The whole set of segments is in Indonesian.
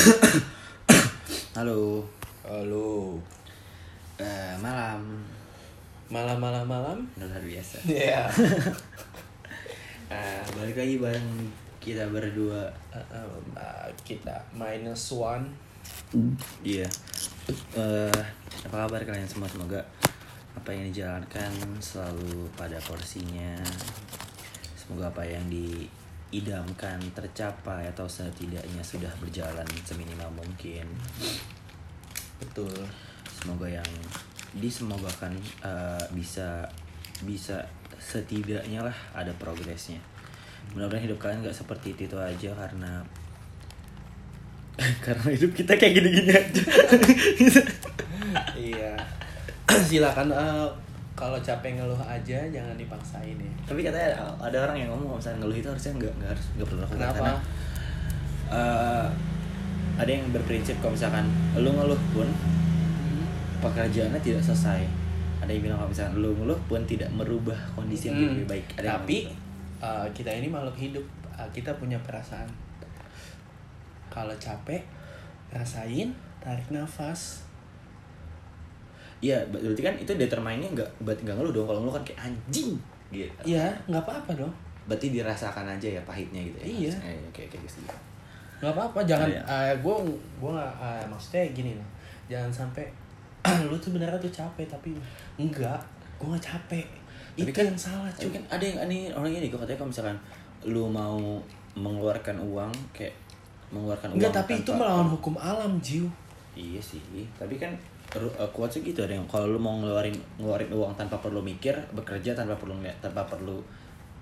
Halo, Halo. Eh, malam. Malam malam malam. Luar biasa. Iya. Eh, balik lagi bareng kita berdua. Uh, uh, kita minus one. Iya. Eh, apa kabar kalian semua? Semoga apa yang dijalankan selalu pada porsinya. Semoga apa yang diidamkan tercapai atau setidaknya sudah berjalan seminimal mungkin. Betul. semoga yang disemogakan eh, bisa bisa setidaknya lah ada progresnya mudah-mudahan hidup kalian nggak seperti itu, itu aja karena karena hidup kita kayak gini-gini aja iya. Silakan uh, kalau capek ngeluh aja jangan dipaksain ya. tapi katanya ada orang yang ngomong kalau misalnya ngeluh itu harusnya nggak nggak harus nggak perlu lakukan Kenapa? karena eh, ada yang berprinsip kalau misalkan lu ngeluh pun pekerjaannya tidak selesai ada yang bilang kalau misalkan lu ngeluh pun tidak merubah kondisi yang Hmm. lebih baik ada Tapi uh, kita ini makhluk hidup. Uh, kita punya perasaan. Kalau capek, rasain, tarik nafas. Iya, berarti kan itu determinnya nggak berarti nggak ngeluh dong. Kalau ngeluh kan kayak anjing gitu. Iya, nggak apa-apa dong. Berarti dirasakan aja ya pahitnya gitu ya. Iya. Eh, oke oke gitu. nggak apa-apa jangan Iya. eh gue gue nggak eh, maksudnya gini loh jangan sampai lu tuh beneran tuh capek tapi enggak gue nggak capek Tapi itu kan- yang salah cuy kan ada yang aneh orang ini gue katanya kalau misalkan lu mau mengeluarkan uang kayak mengeluarkan enggak uang tapi itu melawan hukum alam jiu Iya sih, tapi kan uh, quotesnya gitu ada yang kalau lu mau ngeluarin ngeluarin uang tanpa perlu mikir, bekerja tanpa perlu tanpa perlu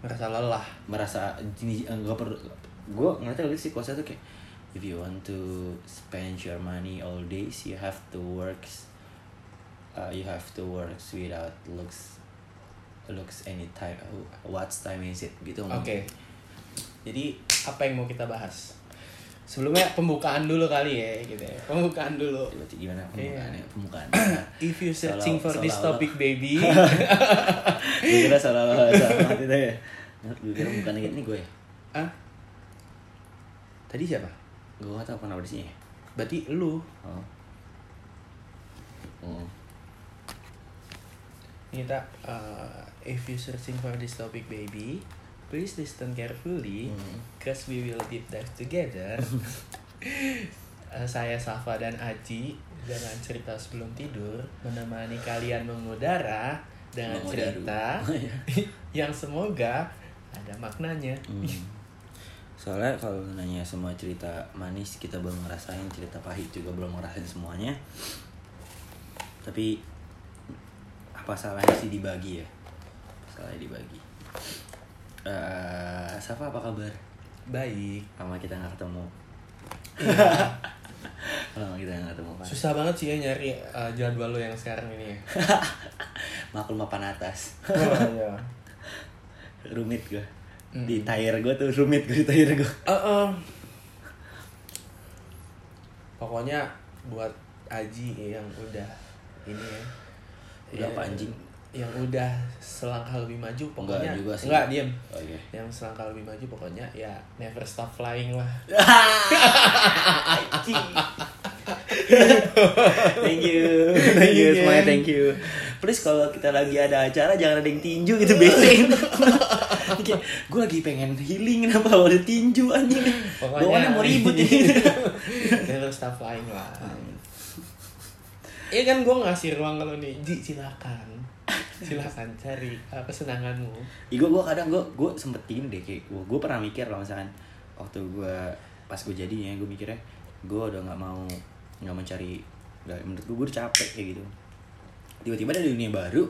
merasa lelah. Merasa jenis enggak perlu gue ngerti lagi sih quotesnya tuh kayak if you want to spend your money all days you have to work uh, you have to work without looks looks any time what time is it gitu. Oke. Ngomongnya. jadi apa yang mau kita bahas sebelumnya pembukaan dulu kali ya gitu ya. Pembukaan dulu. Berarti gimana Iya. pembukaannya? Pembukaan. If you searching for this topic baby. Gue kira salah salah itu ya. Gue kira bukan ini gue ya? Ah tadi siapa? Gue gak tau kenapa di sini berarti lu. Oh. Oh. Kita uh, if you searching for this topic baby please listen carefully Hmm. cause we will deep dive together Uh, saya Safa dan Aji dengan cerita sebelum tidur menemani kalian mengudara dengan cerita yang semoga ada maknanya Hmm. Soalnya kalau nanya semua cerita manis kita belum ngerasain, cerita pahit juga belum ngerasain semuanya. Tapi apa salahnya sih dibagi ya? Salahnya dibagi. Eh, Safa apa kabar? baik Lama kita nggak ketemu. Lama kita nggak ketemu. Pak. susah banget sih ya nyari uh, jadwal lo yang sekarang ini ya Maklum papan atas. oh, iya. rumit gue. Mm. Di tire gue tuh rumit gue di tire gue. Eh, eh. Pokoknya buat Aji yang udah ini ya. Udah apa, anjing? Yang udah selangkah lebih maju pokoknya. Enggak juga sih. Enggak, diem. Oh iya. Yang selangkah lebih maju pokoknya ya never stop flying lah. thank you thank you semuanya thank you please kalau kita lagi ada acara jangan ada yang tinju gitu bete gue lagi pengen healing kenapa kalau ada tinju anjing bawaannya mau ribut ini never stop flying lah. Iya kan gue ngasih ruang kalau nih, Ji silakan. Silakan cari uh, kesenanganmu. Ih, gue kadang gue gue sempet gini deh kayak gue gue pernah mikir kalau misalkan waktu gue pas gue jadinya gue mikirnya gue udah nggak mau nggak mencari nggak menurut gue gue udah capek kayak gitu tiba-tiba ada dunia baru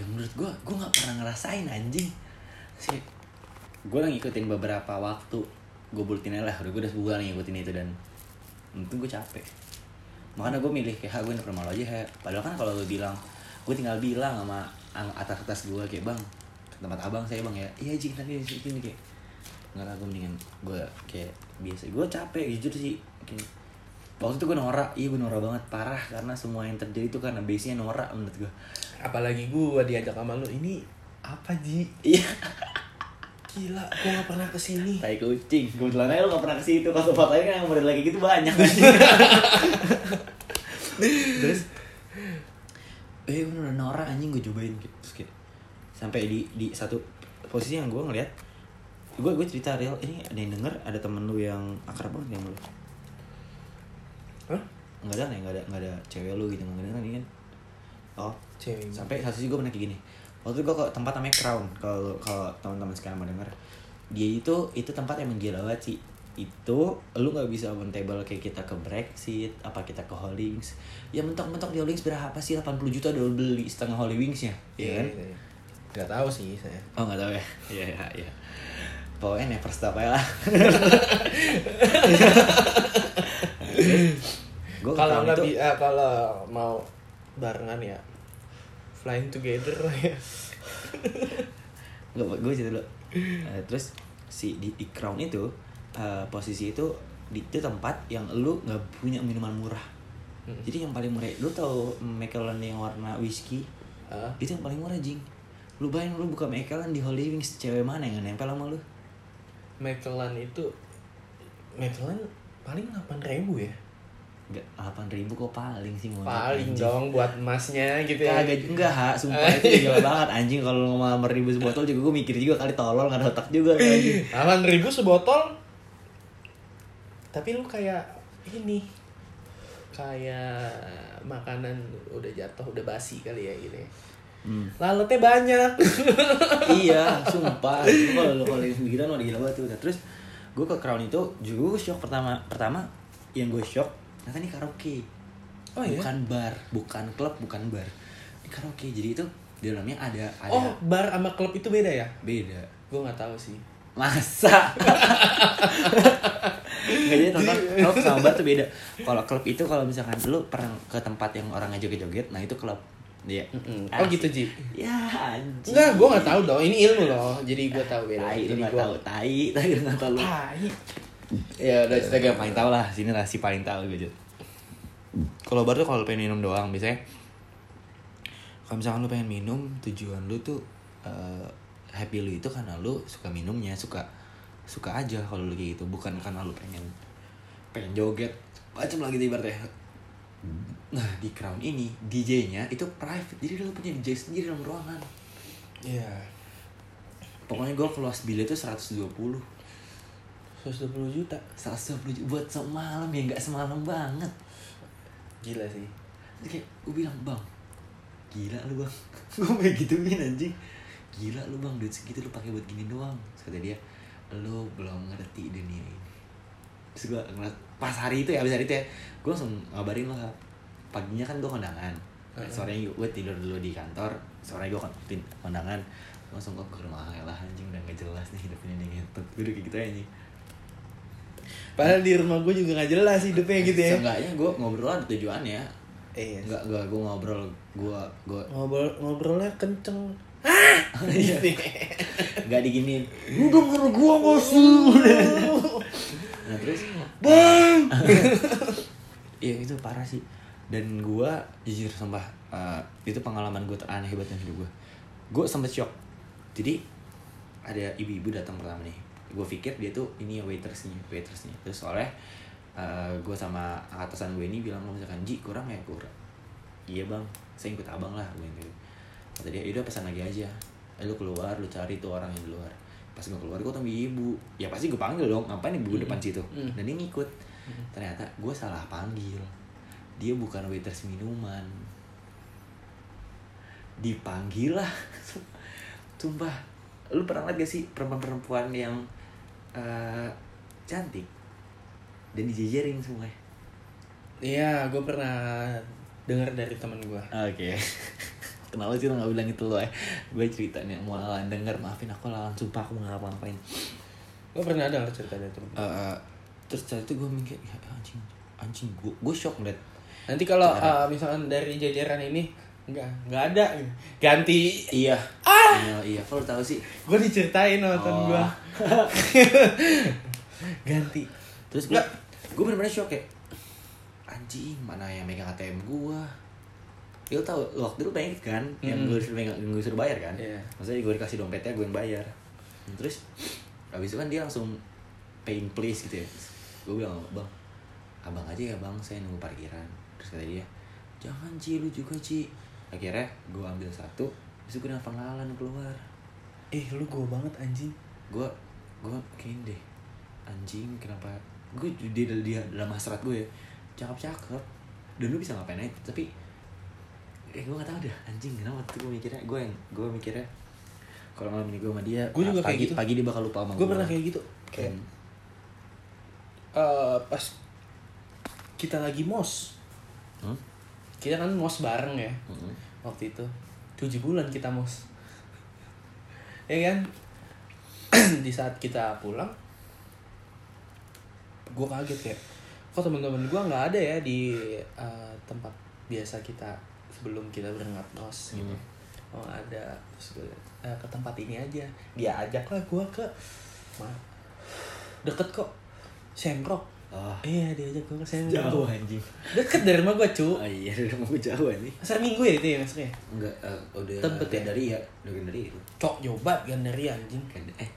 yang menurut gue gue nggak pernah ngerasain anjing sih gue lagi ngikutin beberapa waktu gue bulutin lah udah gue udah sebulan ngikutin itu dan itu gue capek makanya gue milih kayak "Ha, gue lo aja ha." padahal kan kalau lo bilang gue tinggal bilang sama ang- atas atas gue kayak bang tempat abang saya bang ya iya jing tadi di situ nih kayak nggak lah gue mendingan gue kayak biasa gue capek jujur sih kayak waktu itu gue norak iya gue norak banget parah karena semua yang terjadi itu karena base nya norak menurut gue Apalagi gue diajak sama lu ini apa Ji? iya Gila, gue gak pernah ke sini. Tai kucing. Kebetulan aja lu gak pernah ke situ. Kalau tempat lain kan yang model lagi gitu banyak. Terus eh bener norak anjing gue cobain gitu. Terus kayak sampai di di satu posisi yang gue ngeliat gue gue cerita real ini ada yang denger ada temen lu yang akrab banget yang lu Hah? nggak ada nih nggak ada nggak ada cewek lu gitu nggak denger nih kan oh Cewek. sampai satu sisi gue pernah kayak gini waktu itu gue ke tempat namanya Crown kalau kalau teman-teman sekarang mau denger dia itu itu tempat yang menggila banget sih itu lu nggak bisa on table kayak kita ke Brexit apa kita ke Hollings ya mentok-mentok di Hollings berapa sih 80 juta udah beli setengah Holy Wingsnya ya kan iya. Gak tahu sih saya. oh nggak tahu ya iya iya iya pokoknya never stop aja lah gue Kalau nggak bi- eh, kalau mau barengan ya flying together ya. Nggak, gue cerita dulu. Eh, terus si di, di Crown itu eh, posisi itu di itu tempat yang lu nggak punya minuman murah. Hmm. Jadi yang paling murah, lu tahu Macallan yang warna whiskey? Ah, Itu yang paling murah jing. Lu bayangin lu buka Macallan di Holy Wings, cewek mana yang nempel sama lu? Macallan itu Macallan paling 8000 ya. Enggak, 8 ribu kok paling sih mau Paling dong buat emasnya gitu ya. Kagak enggak ha, sumpah itu gila banget anjing kalau ngomong 8 ribu sebotol juga gue mikir juga kali tolol nggak ada otak juga anjing. 8000 sebotol. Tapi lu kayak ini kayak makanan udah jatuh udah basi kali ya ya. Hmm. Lalatnya banyak. iya sumpah kalau lu kalau sendirian udah gila banget tuh Nah, terus gue ke crown itu juga gue shock pertama pertama yang gue shock ternyata ini karaoke Oh, iya? bukan bar bukan klub bukan bar ini karaoke jadi itu di dalamnya ada ada Oh, bar sama klub itu beda ya? beda Gue nggak tahu sih. Masa? Nggak jadi total klub sama bar tuh beda. Kalau klub itu kalau misalkan lu pernah ke tempat yang orangnya joget-joget nah itu klub. Dia Oh gitu Ji? ya anjing. Enggak, gue nggak tahu dong. Ini ilmu loh. Jadi gue tahu beda. tai lu Jadi gua- tahu. Tai tai lu nggak tahu. Lu Tai. ya udah cerita gue paling tahu lah. Sini lah si paling tahu gue Jod. kalau bar tuh kalau pengen minum doang biasanya. Kalau misalkan lu pengen minum tujuan lu tuh eh, happy lu itu karena lu suka minumnya suka suka aja kalau lu kayak gitu. Bukan karena lu pengen pengen joget macam lagi ibaratnya. Nah di crown ini DJ-nya itu private. Jadi lu punya DJ sendiri dalam ruangan. Iya. pokoknya gue keluas bilet tuh 120 120 juta. 120 juta buat semalam ya nggak semalam banget. Gila sih. Kayak gue bilang bang gila lu bang. Gue kayak gituin anjing gila lu bang duit segitu lu pakai buat gini doang Terus kata dia lu belum ngerti dunia ini terus gue ngeliat pas hari itu ya abis hari itu ya gue langsung ngabarin lo paginya kan gue kondangan Heeh. sorenya gue tidur dulu di kantor sorenya gue kondangan Gua langsung gue ke rumah lah anjing udah gak jelas nih hidup ini nih gitu gue udah kayak gitu aja anjing Padahal di rumah gue juga gak jelas hidupnya gitu ya. Seenggaknya gue ngobrol ada tujuannya Iya. Enggak, enggak, gue ngobrol Gue, gue Ngobrol ngobrolnya kenceng. Iya. Gak diginiin. Lu denger gue gak sih Nah terus? Bang. Iya itu parah sih. Dan gue jujur sumpah eh, Itu pengalaman gue teraneh hebat dalam hidup gue Gue sempet shock. Jadi ada ibu-ibu datang pertama nih. Gue pikir dia tuh ini waitersnya Waitersnya. Terus soalnya eh, Gue sama atasan gue ini bilang misalkan Ji kurang ya kurang. Iya bang. Saya ikut abang lah Gue gitu Kata dia yaudah pesan lagi aja. Eh, lu keluar lu cari tuh orang yang di luar. Pas gue keluar gue tanya ibu. Ya pasti gue panggil dong. Ngapain ibu Hmm. depan situ? Hmm. dan dia ngikut. Ternyata gue salah panggil. Dia bukan waiters minuman. Dipanggil lah. Sumpah. Lu pernah liat gak sih perempuan-perempuan yang eh, cantik? Dan dijejerin semua Iya, gue pernah dengar dari teman gue. Oke. Kenapa sih lo gak bilang itu lo ya? Gue cerita nih, mau lawan denger, maafin aku lawan sumpah aku mau ngapa-ngapain. Gue pernah dengar cerita dari temen. Eh, eh, terus saat itu gue mikir, ya anjing, anjing, gue, gue shock ngeliat. Nanti kalau uh, misalkan dari jajaran ini enggak enggak ada ganti Iya. Iya, iya. Kalau tahu sih. gue diceritain temen Oh. gue ganti Terus gue, gue bener-bener shock kayak, anjing, mana yang megang ATM gue? Lo tau, waktu itu banyak kan, yang Mm-mm. gue suruh, yang gue suruh bayar kan? Iya. Maksudnya gue dikasih dompetnya, gue yang bayar. terus habis itu kan dia langsung paying please gitu ya gue bilang bang abang aja ya bang saya nunggu parkiran terus kata dia jangan Ci lu juga Ci akhirnya gue ambil satu terus gue dengan pengalaman keluar eh lu gue banget anjing gue gue kayak deh anjing kenapa gue di dia dalam hasrat gue ya cakep cakep dan lu bisa ngapain aja tapi eh gue gak tau dah anjing kenapa tuh gue mikirnya gue yang gue mikirnya kalau malam ini gue sama dia Gua juga pagi, kayak gitu. pagi dia bakal lupa sama gue pernah kayak gitu kayak Hmm. eh, pas kita lagi mos Hmm? kita kan mos bareng ya Hmm. waktu itu tujuh bulan kita mos ya kan di saat kita pulang gue kaget kayak kok teman-teman gue nggak ada ya di eh, tempat biasa kita sebelum kita berangkat mos gitu Hmm. oh ada terus gue "Eh, ke tempat ini aja dia ajak lah gue ke Ma- deket kok Semprok Oh, iya dia ajak gue ke Semprok jauh anjing. deket dari rumah gue cu Oh iya, udah mau jauh anjing. pasar minggu ya itu ya maksudnya Enggak, eh, udah Tebet ya? dari ya, udah dari itu. cok nyoba Gandaria anjing Kan eh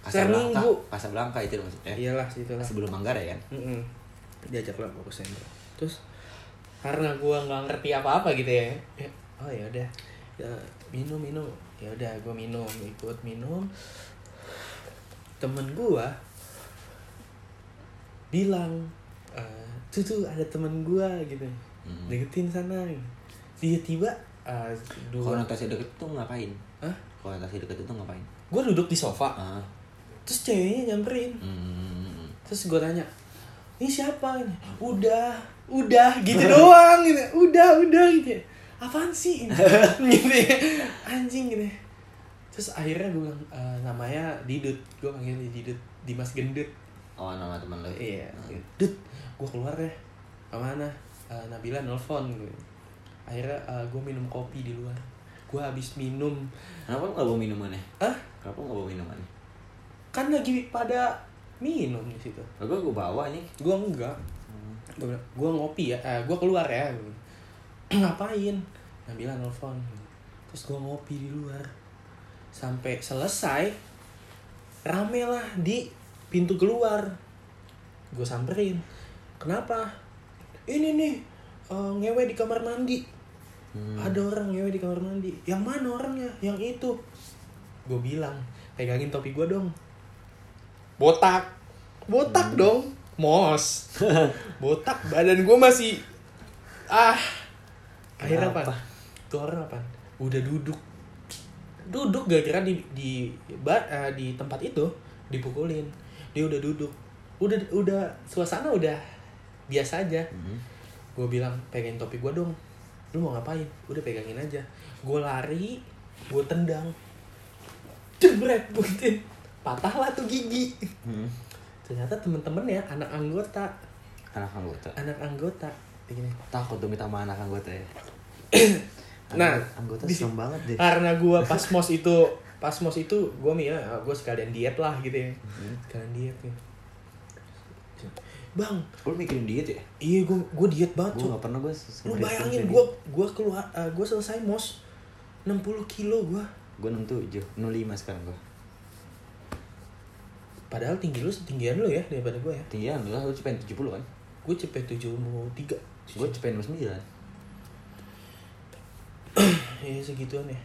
Pasar Minggu. Casablanca itu maksudnya. iyalah situ lah Sebelum Manggarai kan? Mm-mm. diajak lah gue ke Semprok terus karena gue nggak ngerti apa-apa gitu ya ya, oh ya udah ya, minum minum ya udah gue minum ikut minum temen gue bilang eh, tuh tuh ada temen gue gitu Hmm. deketin sana dia tiba eh, Kalau dua notasi deket tuh ngapain? Hah? Kalau notasi deket itu ngapain? gue duduk di sofa Ah. terus ceweknya nyamperin Hmm. terus gue tanya ini siapa ini? Udah udah gitu doang gitu. Udah udah gitu apaan sih ini? gitu ya. anjing gitu terus akhirnya gue bilang "Eh, namanya Didut. Gue panggil dia Didut. Dimas Gendut. Oh, nama teman lo. iya. Dut gue keluar deh. Ke mana? Eh, Nabila nelfon gue akhirnya gue minum kopi di luar. Gue habis minum. Kenapa nggak bawa minumannya? ah Kenapa nggak bawa minumannya? kan lagi pada minum di situ. Gue gue bawa nih. gue enggak. Gue bilang gue ngopi ya eh, gue keluar ya. Ngapain? Nabila nelfon. Terus gue ngopi di luar. Sampai selesai rame lah di pintu keluar. Gue samperin kenapa? Ini nih eh, ngewe di kamar mandi. Hmm. ada orang ngewe di kamar mandi. Yang mana orangnya? Yang itu. Gue bilang pegangin topi gue dong botak. Botak dong. Mos. Botak. Badan gue masih ah. Akhirnya apa? Tuh orang apa? Udah duduk. Duduk gak kira di di ba- eh, di tempat itu dipukulin. Dia udah duduk. Udah udah suasana udah biasa aja. Hmm. gue bilang pegangin topi gue dong. Lu mau ngapain? Udah pegangin aja. Gue lari gue tendang. Jebret buntin patah lah tuh gigi. Hmm. ternyata temen-temen ya anak anggota. Anak anggota. anak anggota. Kayak gini Takut dong minta sama anak anggota ya. Nah, Anggota- di- serem banget deh. karena gue pas mos itu pas mos itu gue mikir gue sekalian diet lah gitu ya. Sekalian diet ya. Bang. Lu mikirin diet ya? iya gue gue diet banget Gue gak pernah gue lu bayangin gue gue keluar gue selesai mos 60 kilo gue Gue 67, 05 sekarang gue padahal tinggi lu setinggian lu ya daripada gue ya. Tinggian lu lu cepet 70 kan? gue cepet 73 Gue cepet 69 ya segituan ya.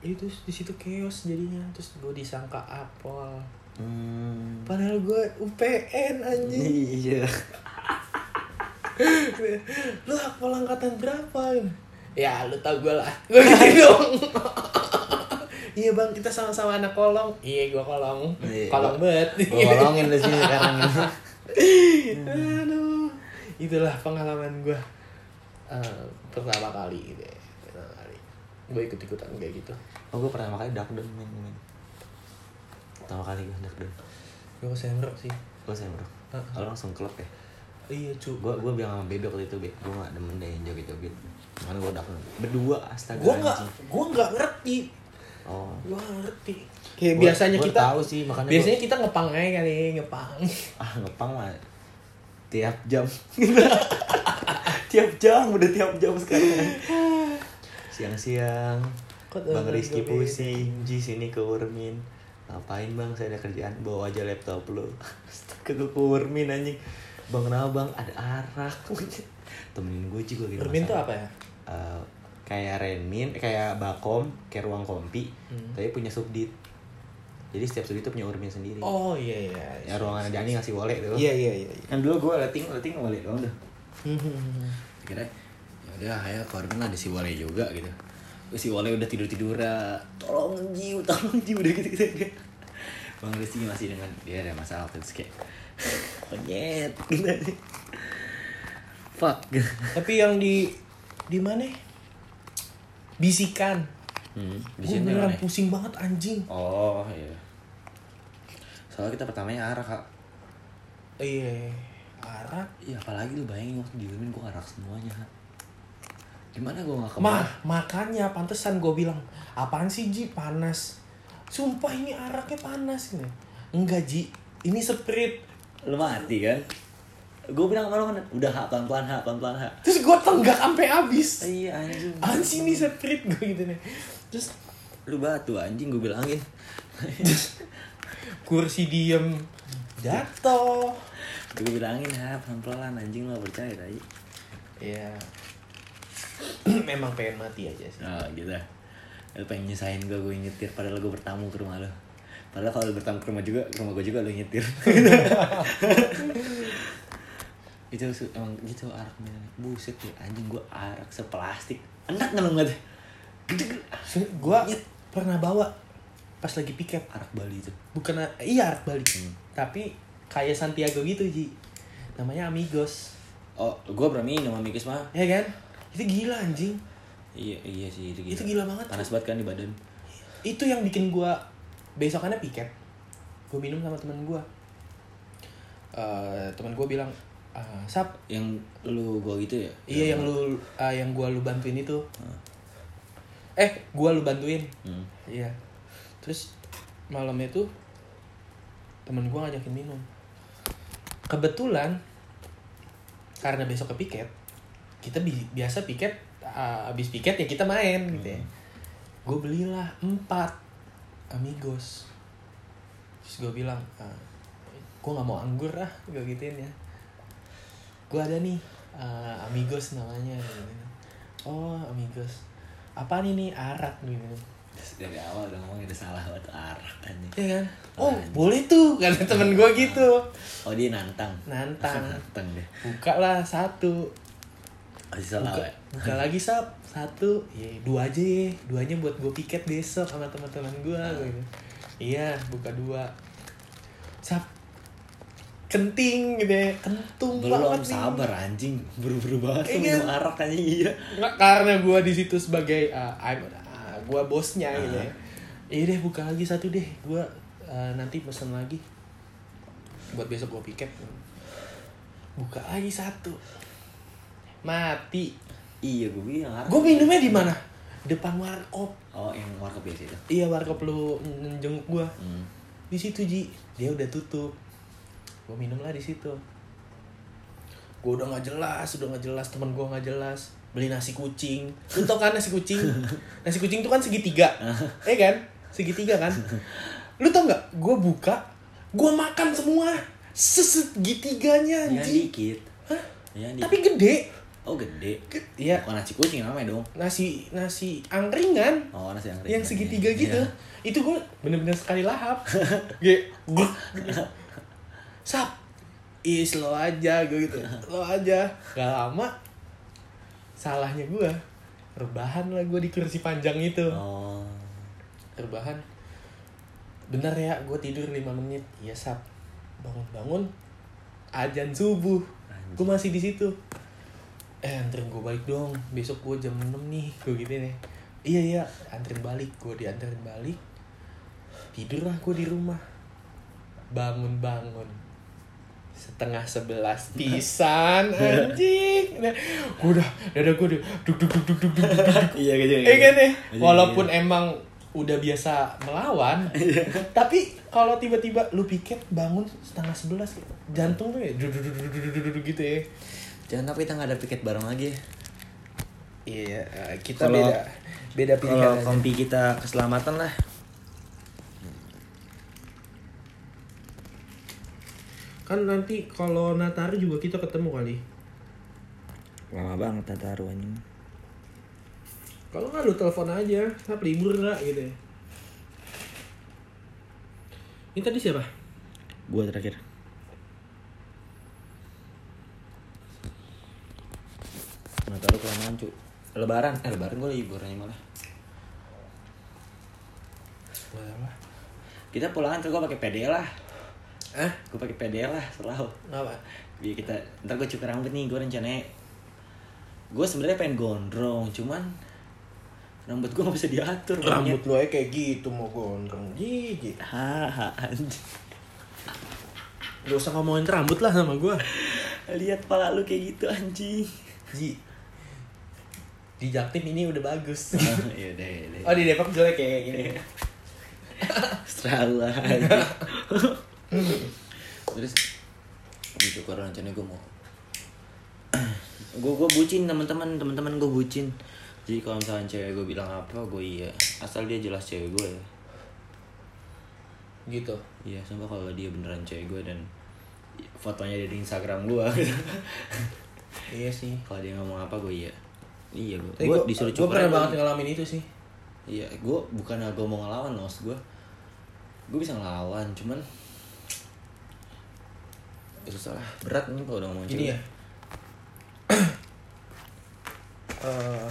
Itu di situ chaos jadinya. Terus gue disangka apol. Hmm. padahal gue UPN anjing. Iya. Lu apol angkatan berapa? Ya lu tau gue lah. Gue gitu. dong iya bang kita sama-sama anak kolong. Iya gue kolong. Iya, kolong gua- banget. Gue kolongin lu sini sekarang. Aduh. Itulah pengalaman gue Eh, pertama kali gitu ya. Pertama kali. Gue ikut ikutan kayak gitu. Oh gue pertama kali dakdon main main Pertama kali gue dakdon gue ke sih. Gue saya bro Ah. Kalau langsung klub ya? Iya cu. Gue gue bilang sama Bebe waktu itu Be. Gue gak demen deh yang joget-joget Karena gue dakdon Berdua astaga gue anjing. gue nggak ngerti Oh. Nggak ngerti. Kayak Gua- biasanya gua kita tahu sih, makanya biasanya kita ngepang aja kali ngepang. Ah ngepang mah Tiap jam. Tiap jam Udah tiap jam sekarang. Siang-siang Bang Rizky gua pusing Ji sini ke Urmin ngapain bang? Saya ada kerjaan bawa aja laptop lu. Ke kurmin anjing. Bang kenapa bang? Ada arak. Temenin gue juga gitu Urmin tuh apa ya? Eh, kayak renmin kayak bakom kayak ruang kompi Hmm. tapi punya subdit jadi setiap subdit tuh punya urmin sendiri Oh iya iya. ya ruangan Dani ngasih wole tuh Iya iya iya. kan dulu gue letting letting wole doang tuh Hmm. kira ya udah ayo ke Urmin ada si wole juga gitu si wole udah tidur tidur tolong jiu tolong jiu udah gitu gitu bang Rizky masih dengan dia ada masalah terus kayak penyet gitu fuck Tapi yang di di mana? Bisikan. hmm, Gue beneran pusing banget anjing. oh iya soalnya kita pertamanya arak kak Iya. Arak. Iya apalagi lu bayangin waktu di Urmin gue arak semuanya Gimana gue gak Mah, ke mana makanya pantesan gue bilang, apaan sih Ji panas? Sumpah ini araknya panas ini. Enggak Ji, ini sprite. Lu mati kan Gue bilang sama lu kan Udah hak pelan-pelan hak pelan-pelan hak Terus gue tenggak sampai habis. Iya anjing Anjing ini sprite gue gitu nih. Terus Lu batu anjing gue bilangin kursi diem jatuh. Gue bilangin ha pelan-pelan anjing lu gak percaya tadi Iya. Memang pengen mati aja sih. Nah gitu Lu pengen nyusahin gue gue nyetir Padahal gue bertamu ke rumah lu Padahal kalau bertamu ke rumah juga Ke rumah gue juga lu nyetir itu emang gitu arak minumnya buset ya anjing gue arak seplastik enak nggak lu ngeliat gede gede Gue pernah bawa pas lagi piket. arak Bali itu Bukan iya arak balik. Hmm. Tapi kayak Santiago gitu Ji. Namanya Amigos. oh gue berani minum Mikis mah Ya kan? Itu gila anjing. iya iya sih itu gila, Itu gila banget. panas banget kan di badan Itu yang bikin gua besokannya piket. Gue minum sama temen gua. Eh temen gua bilang, "Ah, Sap, yang lu gue gitu ya iya yang lu ah, yang gua lu bantuin itu." Eh, gua lu bantuin. hmm. Iya. Terus malamnya tuh temen gua ngajakin minum. Kebetulan karena besok ke piket, kita bi- biasa piket ah, abis piket ya kita main gitu ya. Gue belilah empat amigos. Terus gue bilang, ah, gue nggak mau anggur ah, gue gituin ya. Gue ada nih ah, amigos namanya. Gitu. Oh amigos. Apa nih nih arak gitu. Dari awal udah ngomong udah salah buat arak anjing Iya kan? Oh, Anjing. boleh tuh kata temen gue gitu. oh dia nantang Nantang. nantang deh Buka lah satu. masih salah Buka, ya buka lagi sap satu. Ya dua aja ya. Duanya buat gue piket besok sama teman-teman gue. gitu. Iya, buka dua. Sap. Kenting gitu ya. Kentung belum banget nih. sabar anjing buru-buru banget tuh Iya. minum arak anjing iya Nggak, karena gue di situ sebagai uh, I'm, uh, gue bosnya gitu ya. Iya deh buka lagi satu deh. Gue uh, nanti pesen lagi. Buat besok gue piket. Buka lagi satu. Mati. iya gue bilang Gue minumnya di mana? Depan warkop. oh yang warkop biasa itu Iya warkop lu njenguk gue. hmm. Di situ Ji. Dia udah tutup. Gue minum lah di situ. Gue udah nggak jelas, udah nggak jelas. Temen gue nggak jelas. Beli nasi kucing. Lu tau kan nasi kucing? nasi kucing tuh kan segitiga. Eh kan? Segitiga kan? Lu tau nggak? Gue buka, gue makan semua. Sesegitiganya yang anjing. dikit Hah? yang dikit Tapi gede. oh gede Ge- Iya, bukan nasi kucing namanya dong nasi nasi angkringan oh nasi yang yang segitiga gitu. Iya. Itu gue bener-bener sekali lahap. Gue Sap. Ih, slow aja gue gitu. Slow aja. Gak lama salahnya gue rebahan lah gue di kursi panjang itu. oh Rebahan. Bener ya, gue tidur 5 menit. Iya, Sap. Bangun-bangun ajan subuh. Gue masih di situ. Eh, anterin gue balik dong. Besok gue jam 6 nih. Gue gitu nih. Iya, iya. Anterin balik. Gue dianterin balik. Tidur lah gue di rumah. Bangun-bangun. Setengah sebelas pisan anjing. Nah, gue udah, dada gue udah duk duk duk duk duk duk iya gitu Eh kan ya, Iya, walaupun iya. emang udah biasa melawan, tapi kalau tiba-tiba lu piket bangun setengah sebelas, jantung tuh ya duk duk duk duk duk duk gitu ya. jangan tapi kita nggak ada piket bareng lagi ya. Iya, eh, kita Kalau- beda beda pilihan. kalau kompi kita keselamatan lah Kan nanti kalau Nataru juga kita ketemu kali. lama banget Nataru anjing Kalau nggak lu telepon aja, apa libur nggak gitu ya. Ini tadi siapa? gua terakhir Nataru kelamaan cu lebaran eh lebaran gua liburannya malah Apa? kita pulang ntar gua pakai PD lah Eh? gua pakai PD lah selalu Apa? Biar kita ntar gue cukur rambut nih gue rencananya gue sebenarnya pengen gondrong cuman rambut gue gak bisa diatur Rambut lu aja kayak gitu mau gondrong. Jijik. haha anjing Gak usah ngomongin rambut lah sama gua. lihat pala lu kayak gitu anjing Ji. Di Jaktim ini udah bagus. iya deh deh oh di Depok jelek kayak gini. selalu aja terus gue cukur rencananya gue mau gue gue bucin teman-teman teman-teman gue bucin jadi kalau misalnya cewek gue bilang apa gue iya asal dia jelas cewek gue ya gitu. Iya, sumpah kalau dia beneran cewek gue dan fotonya ada di Instagram gue. Iya sih. kalau dia ngomong apa gue iya. Iya gue. Gue disuruh cukur. pernah banget ngalamin itu sih. Iya, gue bukan gue mau ngelawan loh, gue. Gue bisa ngelawan, cuman ya susah lah. Berat nih kalau udah ngomong Ini cewek. ya. Eh,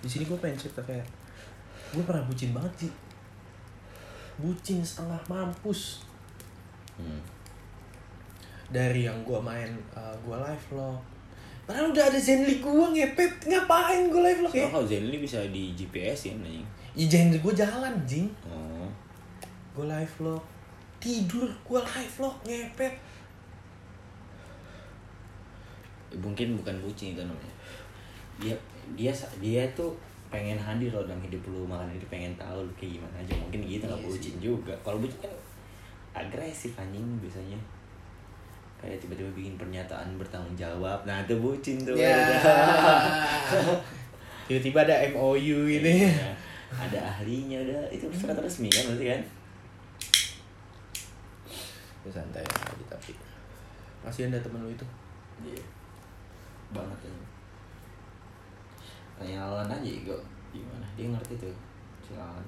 di sini gue pengen cerita kayak gue pernah bucin banget sih bucin setengah mampus Hmm. dari yang gue main eh, gue live vlog padahal udah ada Zenly gue ngepet ngapain gue live vlog ya kalau Zenly bisa di GPS ya nih. Ih, Zenly gue jalan jing Oh. gue live vlog tidur gue live vlog ngepet. Mungkin bukan bucin itu namanya. Dia dia dia tuh pengen hadir loh dalam hidup lu makanya dia pengen tahu lu kayak gimana aja. Mungkin gitu nggak Iya bucin juga. Kalau bucin kan agresif anjing biasanya. Kayak tiba-tiba bikin pernyataan bertanggung jawab. Nah itu bucin tuh. Ya. Tiba-tiba ada MOU ini. Iya. ada ahlinya udah. Itu surat resmi kan berarti kan ya santai aja tapi masih ada temen lu itu? Iya. Banget ya tanya Alan aja gue gimana? Dia ngerti tuh si Alan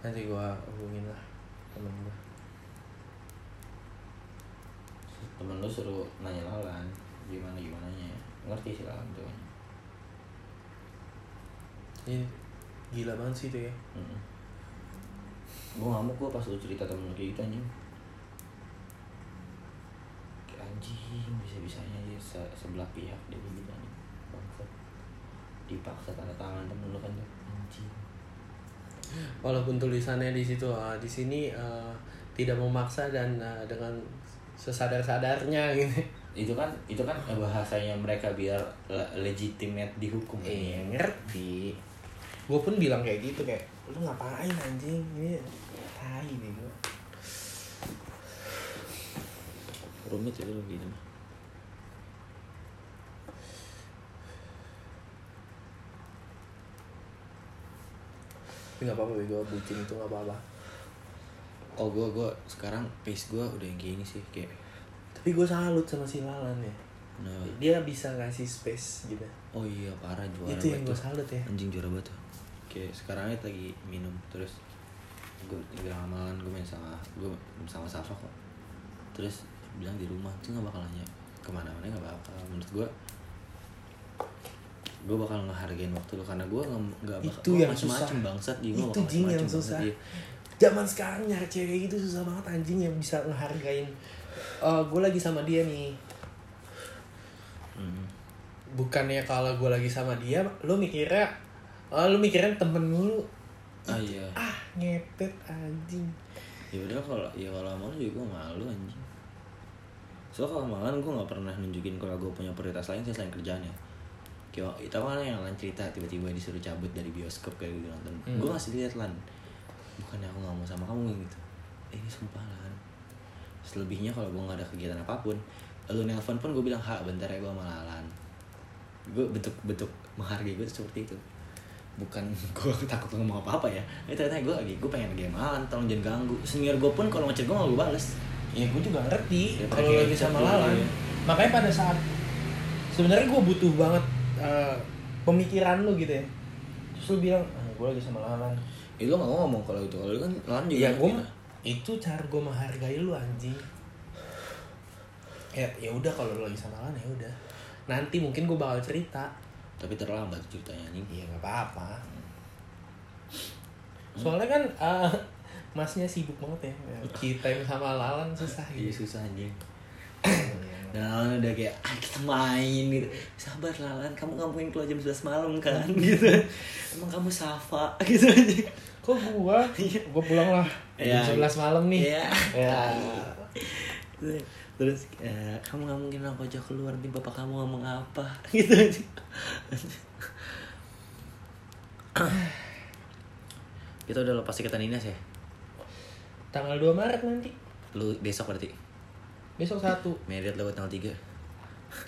nanti gua hubungin lah temen gua. Temen lu suruh nanya Alan gimana gimana nya ngerti sih Alan tuh. Ini gila banget sih itu ya. Mm gue ngamuk gue pas lu cerita temen lu kayak gitu anjing Anjing bisa-bisanya dia se- sebelah pihak dia gitu anjing. Bangsat. Dipaksa tanda tangan temen lu kan tuh anjing. Walaupun tulisannya di situ ah, di sini ah, tidak memaksa dan ah, dengan sesadar-sadarnya gitu. Itu kan itu kan bahasanya mereka biar le- legitimate dihukum. Iya ya. ngerti. Gue pun bilang kayak gitu kayak lu ngapain anjing? Ini tai nih gua rumit itu gitu mah tapi nggak apa-apa gue bucin itu nggak apa-apa. Oh gue gue sekarang pace gue udah yang gini sih kayak tapi gue salut sama si Lalan ya. Nah dia bisa ngasih space gitu. Oh iya parah juara itu yang gue salut ya. Anjing juara tuh. Kayak sekarang ini lagi minum terus gue bilang amalan gue main sama gue sama Safa kok. Terus bilang di rumah tuh nggak bakal nanya ke mana-mana nggak bakal menurut gue gue bakal ngehargain waktu lu karena gue nggak bakal Itu gua yang macem-macem susah. bangsat dia Itu jing yang susah. zaman sekarang nyari cewek itu susah banget anjing yang bisa ngehargain. Eh gue lagi sama dia nih. Hmm. bukannya kalau gue lagi sama dia lu mikirnya oh, lu mikirnya temen lu ah iya. Ah ngepet anjing. Ya udah kalau ya kalau malu juga gue malu anjing so kalau malam gue nggak pernah nunjukin kalau gue punya prioritas lain selain kerjaannya kayak itu kan yang lan cerita tiba-tiba disuruh cabut dari bioskop kayak gitu nonton. Hmm. gue ngasih lihat lan bukannya aku nggak mau sama kamu gitu. Eh, ini sumpah lan. Selebihnya kalau gue nggak ada kegiatan apa pun lu nelpon pun gue bilang ha bentar ya gue sama Lalan. Gue bentuk bentuk menghargai gue seperti itu. Bukan gue takut ngomong apa apa ya. Eh ternyata gue lagi gue pengen game Alan tolong jangan ganggu. Senior gue pun kalau ngechat gue gak gue bales ya gue juga ngerti Ya, kalau lagi sama lalan ya. makanya pada saat sebenarnya gue butuh banget eh, pemikiran lu gitu ya. Terus lu bilang ah, gue lagi sama lalan itu lo gak mau ngomong kalau itu. Kalau itu kan lawan juga ya gue itu cara gue menghargai lu anjing. Ya ya udah kalau lu lagi sama lalan ya udah. Nanti mungkin gue bakal cerita. Tapi terlambat ceritanya anjing. Iya nggak apa-apa. Soalnya kan eh, masnya sibuk banget ya. Kita yang sama lalan susah iya gitu. susah anjing. Dan Lalan udah kayak ah kita main gitu. Sabar Lalan. Kamu nggak mungkin keluar jam 11 malam kan? Gitu. Emang kamu Safa? Gitu. Aja kok gua? Gua pulang lah. Ya. jam 11 malam nih. Iya. ya terus eh, kamu nggak mungkin aku aja keluar nanti bapak kamu ngomong apa? Gitu. Aja kita udah lepas ikatan dinas ya tanggal 2 Maret nanti. Lu besok berarti? Besok satu. Merit lewat tanggal 3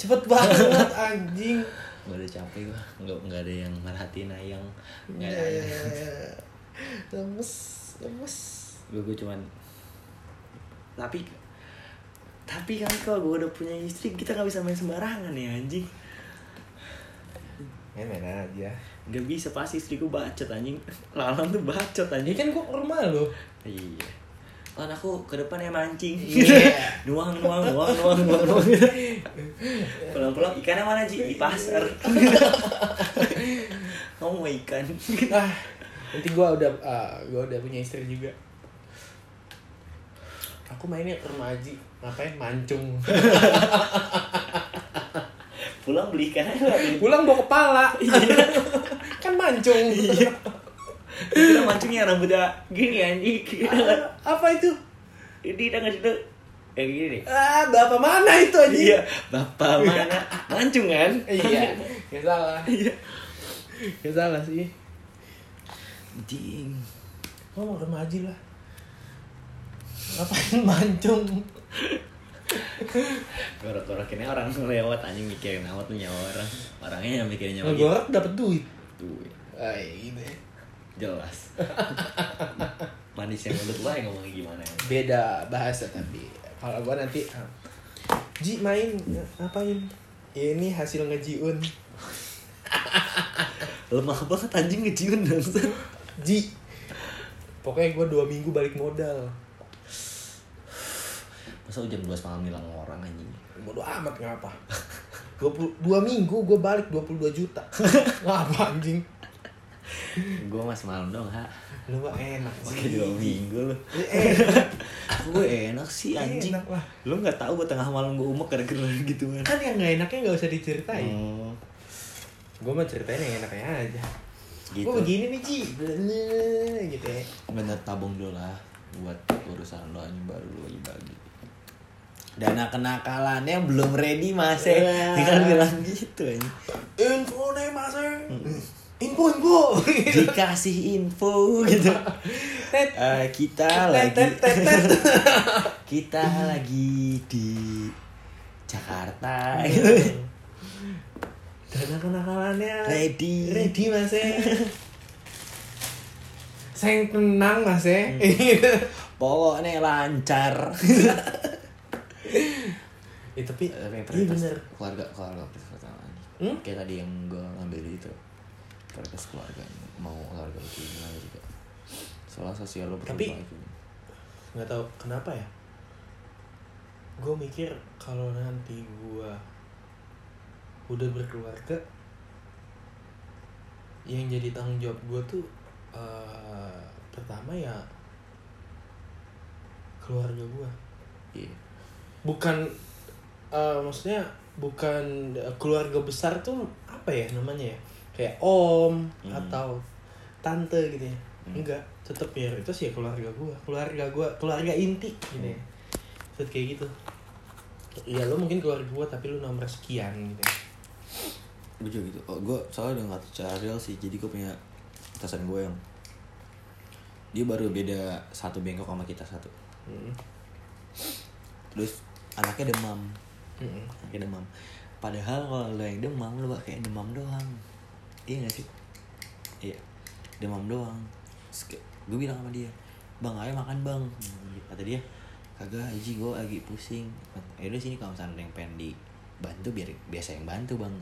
cepet banget anjing. Gak ada capek gua. Nggak nggak ada yang merhatiin ayang. Nggak ada Iya, ayang. lemes lemes. Gue gue cuman tapi tapi kan kalau gue udah punya istri kita nggak bisa main sembarangan ya anjing. Ya main aja. Nggak bisa pasti istriku bacot anjing. Lalang tuh bacot ya anjing kan gua ke rumah lo iya kan aku ke depan ya mancing. Iya. nuang nuang nuang nuang nuang nuang. Pulang pulang ikannya mana Ji? di pasar. Kamu mau ikan? Ah nanti gua udah ah, gua udah punya istri juga. Aku mainnya ke rumah Aji. Ngapain? Mancung. Pulang beli ikan pulang bawa kepala. Kan mancung. Kira mancungnya rambutnya gini anjing. Nggak apa itu? Ini udah nggak situ. Kayak gini nih ah bapak mana itu aja iya bapak mana? Mancung kan? Iya. Ya salah. Iya. Ya salah sih. Anjing. Ngomong Aji lah? Ngapain mancung? Gorok-gorokinnya orang lewat anjing mikirin amat tuh nyawa orang. Orangnya yang mikirin nyawa gitu ngegorok dapat duit? Tuh ah gitu ya. jelas manis yang menurut lo yang ngomongnya gimana? Ya beda bahasa tapi kalau gua nanti ah, Ji main ngapain? Ini hasil ngejiun. Lemah banget anjing ngeciun dong Ji pokoknya gua dua minggu balik modal. Masa hujan 12 malam nilang orang anjing? Bodo amat ngapa? 20, dua minggu gue balik 22 juta. Ngapa anjing? Gue mas malam dong ha lu mah enak pakai dua minggu lo enak. Gue enak sih anjing. Enak lah. lo nggak tahu gue tengah malam gue umek gara-gara gitu kan kan yang gak enaknya gak usah diceritain. Oh, gue mah ceritain yang enaknya aja. Gitu. Gue begini nih Ji. Gitu ya. Bener tabung dulu lah buat urusan lo anjing baru lo lagi bagi. Dana kenakalannya belum ready mas ya. Wah. tinggal bilang gitu anjing. Info nih mas info info. Dikasih info gitu. Eh, kita lagi kita lagi di Jakarta. Gitu. dana kenakalannya ready. Ready mas saya tenang mas ya. Pokoknya lancar. Ya, tapi tapi yang iya bener. keluarga keluarga pertama. Hmm? kayak tadi yang gue ngambil itu prioritas keluarga mau keluarga itu gimana juga soal sosial lo Tapi- berubah itu nggak tahu kenapa ya? Gue mikir kalau nanti gue udah berkeluarga yang jadi tanggung jawab gue tuh eh, pertama ya keluarga gue iya. Bukan eh, maksudnya bukan eh, keluarga besar tuh apa ya namanya ya kayak om Hmm. atau tante gitu ya Hmm. enggak tetep ya itu sih keluarga gua keluarga gua keluarga inti gitu ya Maksud kayak gitu Iya lo mungkin keluarga gua tapi lu nomor sekian gitu ya. gue juga gitu oh, gue soalnya udah secara real sih jadi gue punya atasan gue yang dia baru beda satu bengkok sama kita satu Mm. terus anaknya demam Mm. anaknya demam padahal kalau lo yang demam lo kayak demam doang iya gak sih? Iya. Demam doang. Gue bilang sama dia bang ayo makan bang. Kata dia kagak aja gue lagi pusing. Ya udah sini kalau misalnya ada yang pengen dibantu biar biasa yang bantu bang.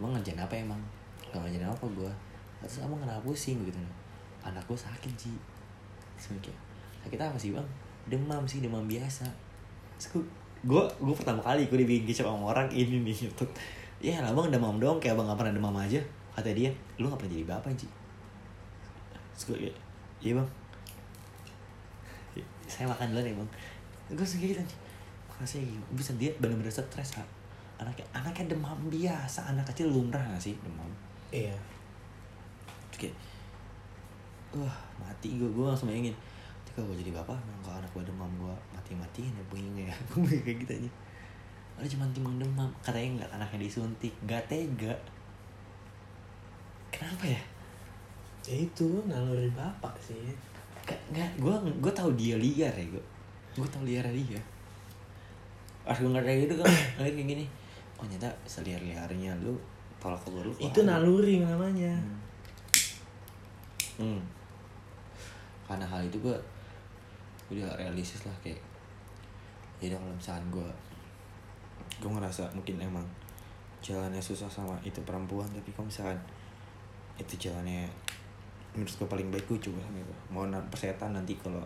Emang ngerjain apa emang? Kalau ngerjain apa gue terus abang kenapa pusing? Gitu. Anak gue sakit sih kayak sakit apa sih bang? Demam sih demam biasa. Terus gue gue pertama kali gue dibikin kicap sama orang ini nih ya lah bang demam dong kayak abang gak pernah demam aja kata dia lu gak pernah jadi bapak sih terus gue iya bang. Saya makan dulu nih bang. Gue segini anjing rasanya gini bisa dia bener-bener stres ha anaknya anaknya demam biasa. Anak kecil lumrah gak sih? Demam. Iya. Kayak wah mati gue gue langsung bayangin ketika gue jadi bapak kalau anak gue demam gue mati-matiin ya bunyinya ya. Kayak gitu aja ada cuma timbang demam. Katanya nggak anaknya disuntik. Nggak tega kenapa ya? Ya itu naluri bapak sih. Gak, nggak gue gue tahu dia liar ya gue gue tahu liar dia. Pas gue ngerti gitu kan ngeliat kayak gini. Oh nyata seliar liarnya lu tolak ke lu itu naluri namanya. Hmm. karena hal itu gue udah realistis lah kayak jadi kalau misalkan gue gue ngerasa mungkin emang jalannya susah sama itu perempuan tapi kalau misalkan itu jalannya menurut gue paling baik gue coba gitu mau persetan nanti kalau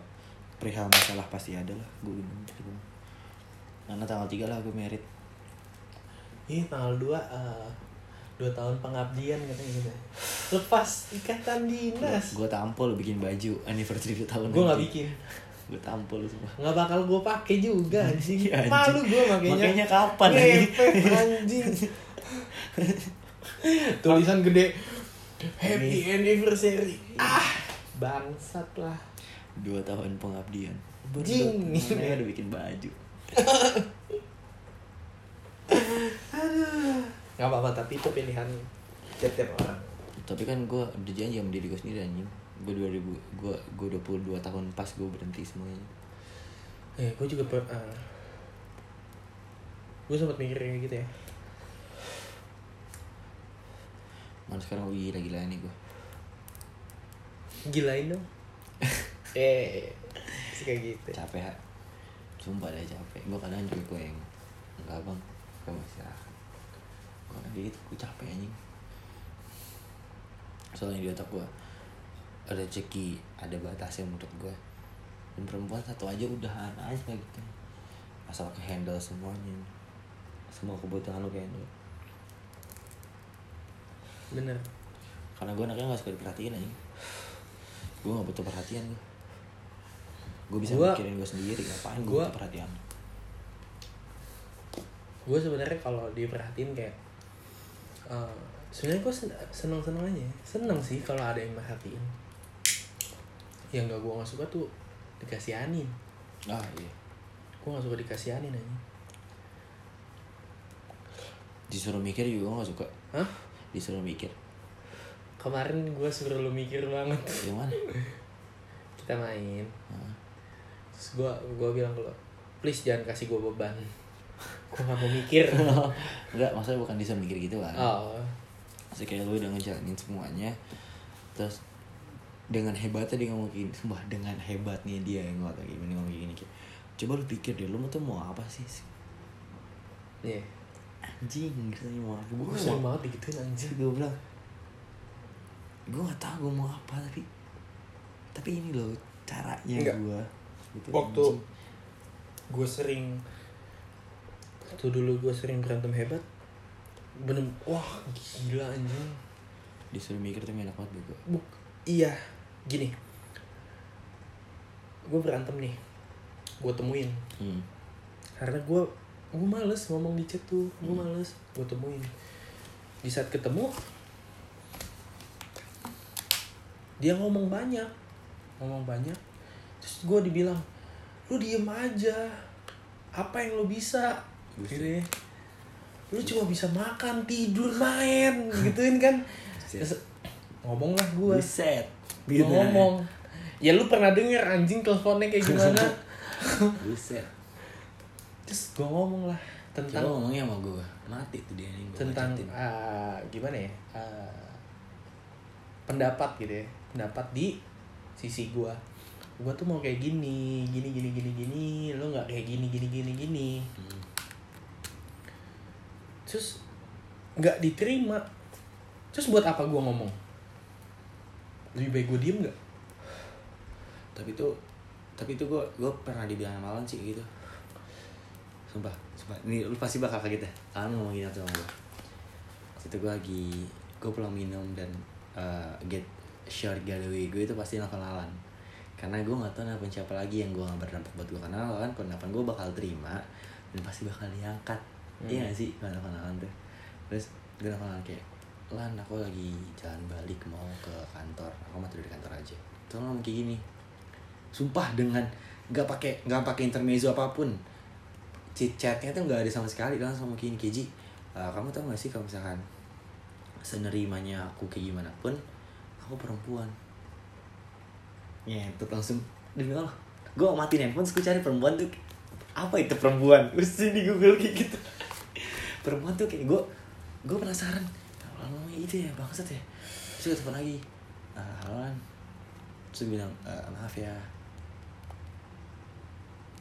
perihal masalah pasti ada lah gue gitu karena tanggal 3 lah gue merit Ih, tanggal 2 eh, dua tahun pengabdian katanya gitu. Lepas ikatan dinas. gue tampol bikin baju anniversary 2 tahun Gue nggak nanti. bikin. gue tampol semua Nggak bakal gue pakai juga anjing. Iya, anjing. Malu gue makanya. Makanya kapan? Ngepet anjing. Tulisan gede. Happy anniversary. Ah, bangsat lah. dua tahun pengabdian Jing. dua- Mana udah bikin baju Aduh. Gak apa-apa, tapi itu pilihan tiap-tiap orang. tapi kan gue udah janji sama diri gue sendiri anjing gue 2000 gue gue 22 tahun pas gue berhenti semuanya Eh, gue juga per, gue sempat mikir kayak gitu ya. Mana sekarang? Gue gila-gila nih gue Gilain dong. eh, sih kayak gitu. capek ha. Sumpah deh capek. Gue kadang juga gue yang enggak bang. Gue masih istirahat gue kayak gitu gue capek anjing. Soalnya di otak gue ada rezeki ada batasnya menurut gue dan perempuan satu aja udahan aja gitu. Asal ke handle semuanya. Semua kebutuhan lo ke handle Bener. karena gue anaknya gak suka diperhatiin aja gue gak butuh perhatian gue gue bisa Gua- mikirin gue sendiri ngapain gue butuh perhatian Gue sebenarnya kalau diperhatiin kayak eh, sebenarnya gue seneng seneng aja. Seneng sih kalau ada yang merhatiin. Yang gak gue gak suka tuh dikasihanin. ah iya Gue gak suka dikasihanin aja. disuruh mikir juga gak suka Hah? Disuruh mikir Kemarin gue suruh lu mikir banget. yang mana Kita main. Hah? Terus gue gua bilang ke lo, please jangan kasih gue beban. gue gak mau mikir. enggak maksudnya bukan disuruh mikir gitu kan oh, Maksudnya kayak lu udah ngejalanin semuanya terus dengan hebatnya dia ngomong gini sumpah dengan hebatnya dia yang ngomong gini ngomong gini kayak, coba lu pikir deh lu tuh mau apa sih iya. Anjing rasanya mau apa? Gue gue sering banget digituin anjir. gue bilang gue gak tau gue mau apa tapi tapi ini loh caranya gue gitu, Waktu anjing. gue sering waktu dulu gue sering berantem hebat bener wah gila anjing. Disuruh mikir tuh enak banget gue Buk, iya gini. Gue berantem nih gue temuin. Hmm. karena gue gue males ngomong di chat tuh gue males. Gue temuin. Di saat ketemu dia ngomong banyak. Ngomong banyak. Terus gue dibilang lu diem aja. Apa yang lu bisa? Gitu ya. Lu cuma bisa makan tidur main. Gituin kan. Terus, ngomong lah gue gue ngomong. Ya lu pernah denger anjing teleponnya kayak gimana? Buset terus gue ngomong lah Coba tentang ngomongnya sama gue Mati tuh dia nih gua tentang ah, gimana ya? Ah, pendapat gitu ya. Pendapat di sisi gua. Gue tuh mau kayak gini gini gini gini gini. Lo nggak kayak gini gini gini gini. Hmm. terus nggak diterima. Terus buat apa gue ngomong? Lebih baik gue diem nggak? Tapi itu tapi itu gue gue pernah dibilang sama Alan sih gitu sumpah sumpah. Ini lu pasti bakal kaget ya Alan ngomong gini sama gue situ gue lagi gue pulang minum dan uh, get short getaway gue itu pasti nelfon Alan karena gue nggak tahu nelfon siapa lagi yang gue nggak berdampak buat gue karena Alan kalau nelfon gue bakal terima dan pasti bakal diangkat. Iya gak sih? Kalau nelfon Alan tuh. Terus gue nelfon Alan kayak Lan aku lagi jalan balik mau ke kantor. Aku mau tidur di kantor aja. Terus ngomong kayak gini. Sumpah dengan nggak pakai nggak pakai intermezzo apa pun chit chatnya tuh nggak ada sama sekali langsung ngomong gini Keji. Eh, kamu tau gak sih kalau misalkan senerimanya aku kayak gimana pun aku perempuan. Nyentuh langsung demi Allah gue matiin handphone gue cari perempuan tuh. Apa itu perempuan? Terus di Google kayak gitu. Perempuan tuh kayak gue gue penasaran. Kalau ngomongnya itu ya bangsat ya. Terus gue telepon lagi. Alan terus bilang "Eh, maaf ya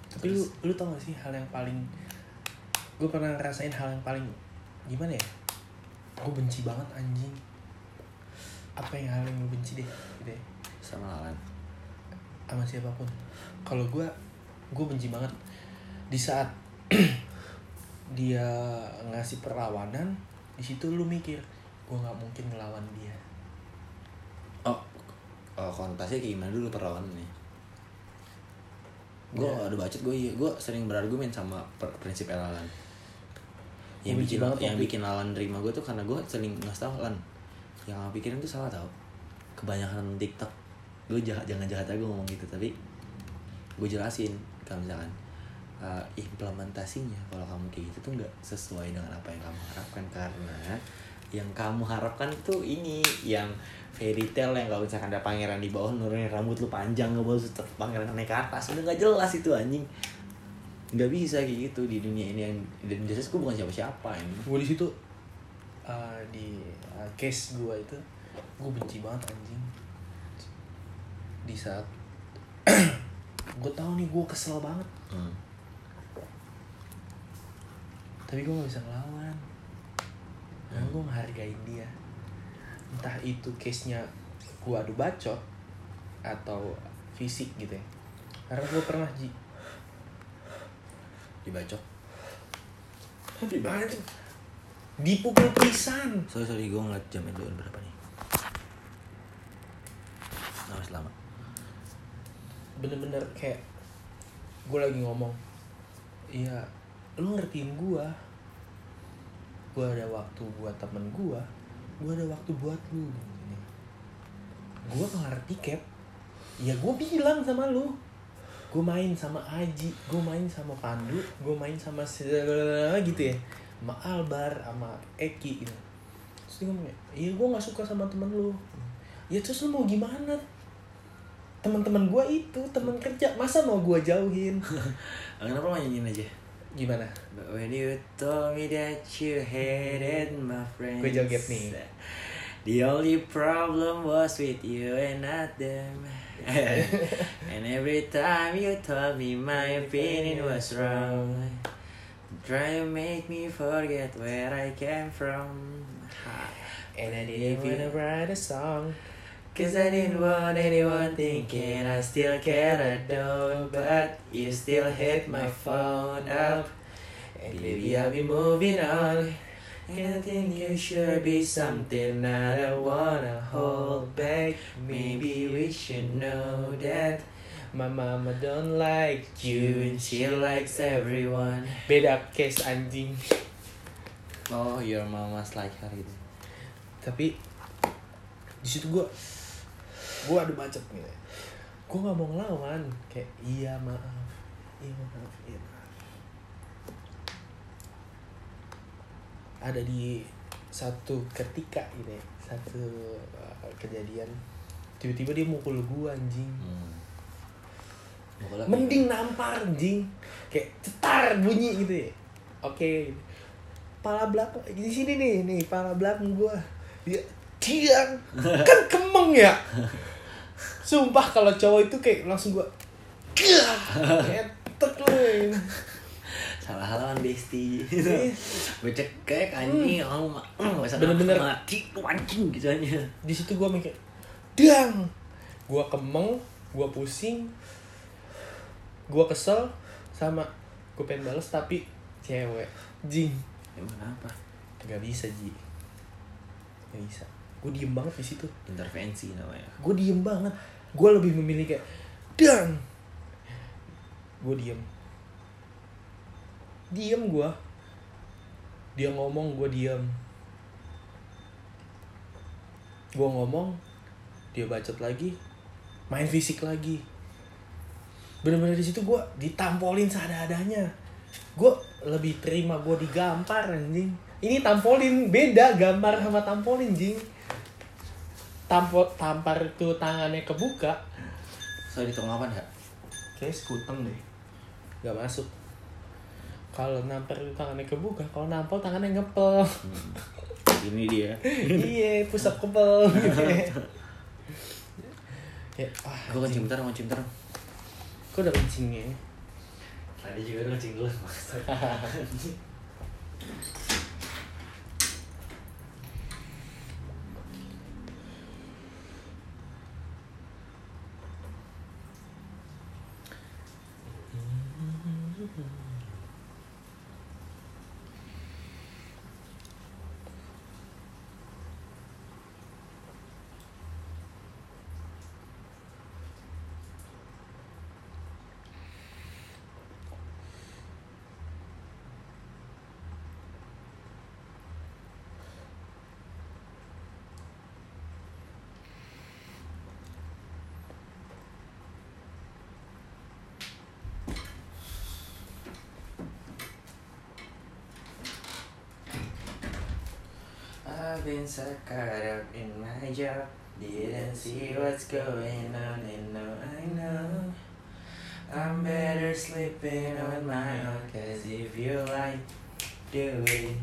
tapi lu lu tau gak sih hal yang paling gue pernah ngerasain hal yang paling gimana ya? Gue benci banget anjing. Apa yang hal yang lu benci deh gitu ya? Sama Alan sama siapa pun. Kalau gue gue benci banget. Di saat dia ngasih perlawanan di situ lu mikir gue nggak mungkin ngelawan dia. Oh, oh kontasnya kayak gimana dulu perlawanannya gue Ya. ada bacot gue iya gue sering berargumen sama prinsip Alan yang Gua bikin banget yang waktu- bikin Alan nerima gue tuh karena gue sering tau Alan yang aku pikirin tuh salah tau kebanyakan TikTok gue jahat jangan jahat aja gue ngomong gitu tapi gue jelasin kalau misalkan uh, implementasinya kalau kamu kayak gitu tuh nggak sesuai dengan apa yang kamu harapkan karena yang kamu harapkan tuh ini yang fairy tale yang kalau misalkan ada pangeran di bawah nurunin rambut lu panjang nggak tetap pangeran naik ke atas. Udah nggak jelas itu anjing. Nggak bisa kayak gitu di dunia ini yang dan jelas gue bukan siapa-siapa ini gue di situ uh, di uh, case gue itu gue benci banget anjing. Di saat gue tahu nih gue kesel banget. Hmm. tapi gue gak bisa ngelawan karena gue ngehargain dia. Entah itu case nya gue adu bacot atau fisik gitu ya. Karena gue pernah ji dibacok di mana tuh dipukul pisan. Sorry sorry gue ngeliat jamnya dulu berapa nih? Nah masih lama. Bener-bener kayak gue lagi ngomong iya lu ngertiin gue gue ada waktu buat temen gue gue ada waktu buat lu gue ngerti cap ya gue bilang sama lu. Gue main sama Aji gue main sama Pandu gue main sama segala gitu ya. Sama Albar sama Eki gitu. Terus dia ngomong iya gue nggak suka sama temen lu. Ya terus lu mau gimana? Teman-teman gue itu teman kerja. Masa mau gue jauhin? Kenapa lo nyanyiin aja gimana? But when you told me that you hated my friends Gue joget nih. The only problem was with you and not them. And every time you told me my opinion was wrong Try to make me forget where I came from. And I didn't wanna write a song Cause I didn't want anyone thinking I still care I don't But you still hit my phone up. And baby I'll be moving on. And I think you should be something that I don't wanna hold back. Maybe we should know that My mama don't like You and she likes everyone. Beda case anjing Oh your mama's like her gitu tapi di situ gue gue ada bacot gitu gue nggak mau ngelawan. Kayak iya maaf. Iya maaf iya maaf. Ada di satu ketika gitu ya satu uh, kejadian tiba-tiba dia mukul gue anjing. Hmm. Mukulnya mending nampar anjing. Kayak cetar bunyi gitu ya. Oke. Pala belakang di sini nih nih pala belakang gua. Dia tiang. Kan kemeng ya sumpah kalau cowok itu kayak langsung gua ketek lu salah halaman besti. Iya. becekek anjing mah masa Bener-bener. mati lu anjing gitu aja di situ gua mikir dang. Gua kemeng gua pusing gua kesel sama gua pengen bales tapi cewek. Jing. Emang apa? Nggak bisa ji. Nggak bisa. Gue diem banget di situ. Intervensi namanya. Gue diem banget gue lebih memilih kayak dang. Gue diem. Diem gue dia ngomong gue diem. Gue ngomong dia bacot lagi main fisik lagi. Bener-bener di situ gue ditampolin seadanya gue lebih terima gue digampar anjing. Ini tampolin beda gambar sama tampolin jing tampol tampar itu tangannya kebuka. So dihitung apa enggak kayak sekuteng deh. Nggak masuk. Kalau nampar itu tangannya kebuka kalau nampol tangannya ngepel. Ini dia. Iya pusat kepel gitu ya ya ah gue kencing bentar mau kencing bentar. Kok udah kencingnya? Tadi juga udah kencing dulu maksud Been so caught up in my job Didn't see what's going on and now I know. I'm better sleeping on my own Cause if you like do it